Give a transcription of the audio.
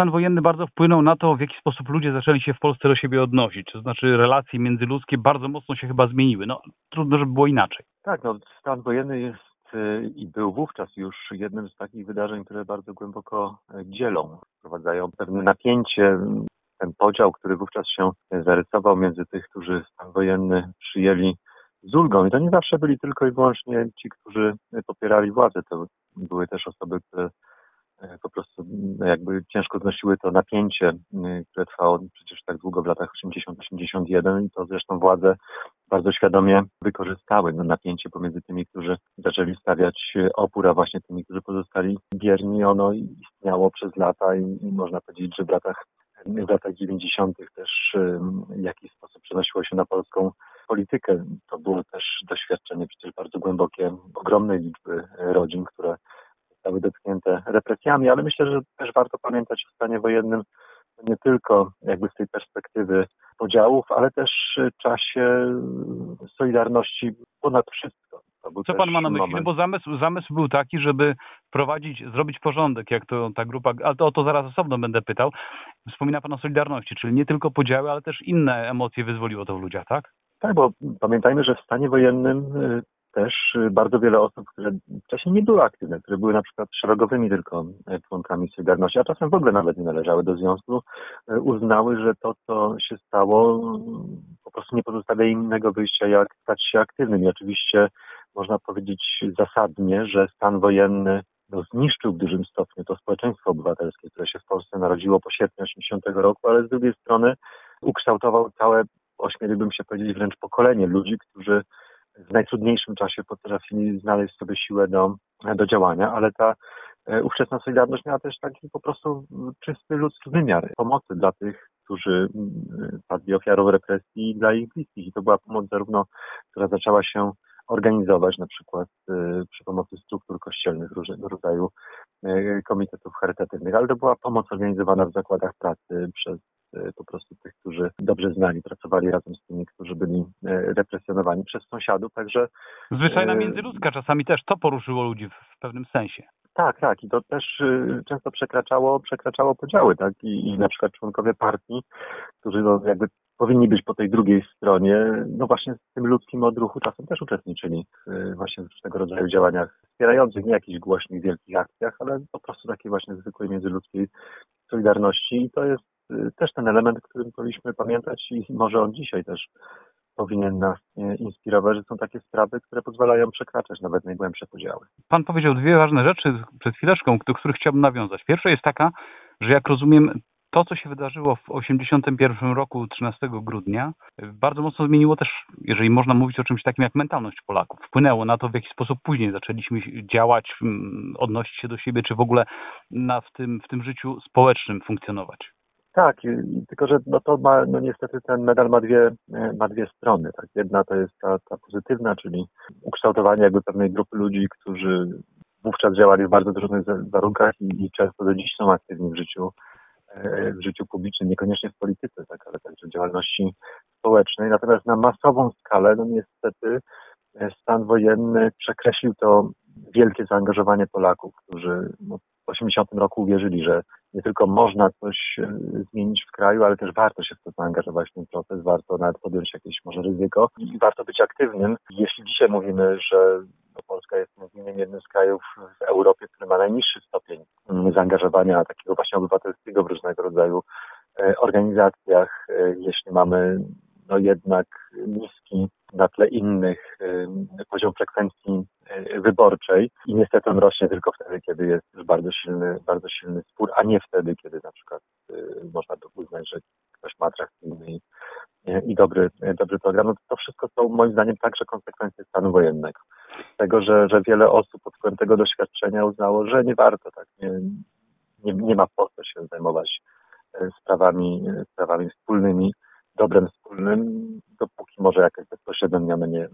stan wojenny bardzo wpłynął na to, w jaki sposób ludzie zaczęli się w Polsce do siebie odnosić. To znaczy relacje międzyludzkie bardzo mocno się chyba zmieniły. No trudno, żeby było inaczej. Tak, no stan wojenny jest y, i był wówczas już jednym z takich wydarzeń, które bardzo głęboko e, dzielą, wprowadzają pewne napięcie, ten podział, który wówczas się zarysował między tych, którzy stan wojenny przyjęli z ulgą. I to nie zawsze byli tylko i wyłącznie ci, którzy popierali władzę. To były też osoby, które e, po prostu jakby ciężko znosiły to napięcie, e, które trwało przecież tak długo w latach 80-81 i to zresztą władze bardzo świadomie wykorzystały no, napięcie pomiędzy tymi, którzy zaczęli stawiać opór, a właśnie tymi, którzy pozostali bierni. Ono istniało przez lata i, i można powiedzieć, że w latach w latach 90. też w jakiś sposób przenosiło się na polską politykę. To było też doświadczenie przecież bardzo głębokie ogromnej liczby rodzin, które zostały dotknięte represjami, ale myślę, że też warto pamiętać o stanie wojennym nie tylko jakby z tej perspektywy podziałów, ale też czasie solidarności ponad wszystko. Co pan ma na myśli? No bo zamysł, zamysł był taki, żeby wprowadzić, zrobić porządek, jak to ta grupa, ale to o to zaraz osobno będę pytał. Wspomina pan o Solidarności, czyli nie tylko podziały, ale też inne emocje wyzwoliło to w ludziach, tak? Tak, bo pamiętajmy, że w stanie wojennym y, też y, bardzo wiele osób, które wcześniej nie były aktywne, które były na przykład szeregowymi tylko y, członkami Solidarności, a czasem w ogóle nawet nie należały do związku, uznały, że to, co się stało, po prostu nie pozostawia innego wyjścia, jak stać się aktywnym. I oczywiście można powiedzieć zasadnie, że stan wojenny no, zniszczył w dużym stopniu to społeczeństwo obywatelskie, które się w Polsce narodziło po sierpniu 80 roku, ale z drugiej strony ukształtował całe, ośmieliłbym się powiedzieć, wręcz pokolenie ludzi, którzy w najtrudniejszym czasie potrafili znaleźć sobie siłę do, do działania, ale ta e, ówczesna Solidarność miała też taki po prostu czysty ludzki wymiar pomocy dla tych, którzy padli ofiarą represji i dla ich bliskich. I to była pomoc zarówno, która zaczęła się organizować na przykład y, przy pomocy struktur kościelnych różnego rodzaju komitetów charytatywnych, ale to była pomoc organizowana w zakładach pracy przez po prostu tych, którzy dobrze znali, pracowali razem z tymi, którzy byli represjonowani przez sąsiadów, także... Zwyczajna międzyludzka czasami też to poruszyło ludzi w pewnym sensie. Tak, tak. I to też często przekraczało, przekraczało podziały, tak? I, I na przykład członkowie partii, którzy no, jakby powinni być po tej drugiej stronie, no właśnie z tym ludzkim odruchu czasem też uczestniczyli w właśnie w tego rodzaju działaniach wspierających, nie jakichś głośnych, wielkich akcjach, ale po prostu takiej właśnie zwykłej międzyludzkiej solidarności i to jest też ten element, o którym powinniśmy pamiętać i może on dzisiaj też powinien nas y, inspirować, że są takie sprawy, które pozwalają przekraczać nawet najgłębsze podziały. Pan powiedział dwie ważne rzeczy przed chwileczką, do których chciałbym nawiązać. Pierwsza jest taka, że jak rozumiem, to, co się wydarzyło w 1981 roku, 13 grudnia, bardzo mocno zmieniło też, jeżeli można mówić o czymś takim jak mentalność Polaków. Wpłynęło na to, w jaki sposób później zaczęliśmy działać, mm, odnosić się do siebie, czy w ogóle na, w, tym, w tym życiu społecznym funkcjonować. Tak, tylko że no to ma, no niestety ten medal ma dwie, ma dwie strony. Tak? Jedna to jest ta, ta pozytywna, czyli ukształtowanie jakby pewnej grupy ludzi, którzy wówczas działali w bardzo trudnych warunkach i, i często do dziś są aktywni w życiu E, w życiu publicznym, niekoniecznie w polityce, tak, ale także w działalności społecznej. Natomiast na masową skalę, no niestety, e, stan wojenny przekreślił to wielkie zaangażowanie Polaków, którzy no, w 80 roku uwierzyli, że nie tylko można coś e, zmienić w kraju, ale też warto się w to zaangażować w ten proces, warto nawet podjąć jakieś może ryzyko i warto być aktywnym. Jeśli dzisiaj mówimy, że no, Polska jest między jednym z krajów w Europie, który ma najniższy stopień mm, zaangażowania takiego właśnie obywatelskiego w różnego rodzaju e, organizacjach, e, jeśli mamy no jednak niski na tle innych poziom frekwencji wyborczej i niestety on rośnie tylko wtedy, kiedy jest już bardzo silny, bardzo silny spór, a nie wtedy, kiedy na przykład można by uznać, że ktoś ma atrakcyjny i dobry, dobry program. No to wszystko są moim zdaniem także konsekwencje stanu wojennego tego, że, że wiele osób pod wpływem tego doświadczenia uznało, że nie warto, tak, nie, nie, nie ma po co się zajmować e, sprawami, sprawami wspólnymi, dobrem wspólnym, dopóki może jakaś bezpośrednia nie,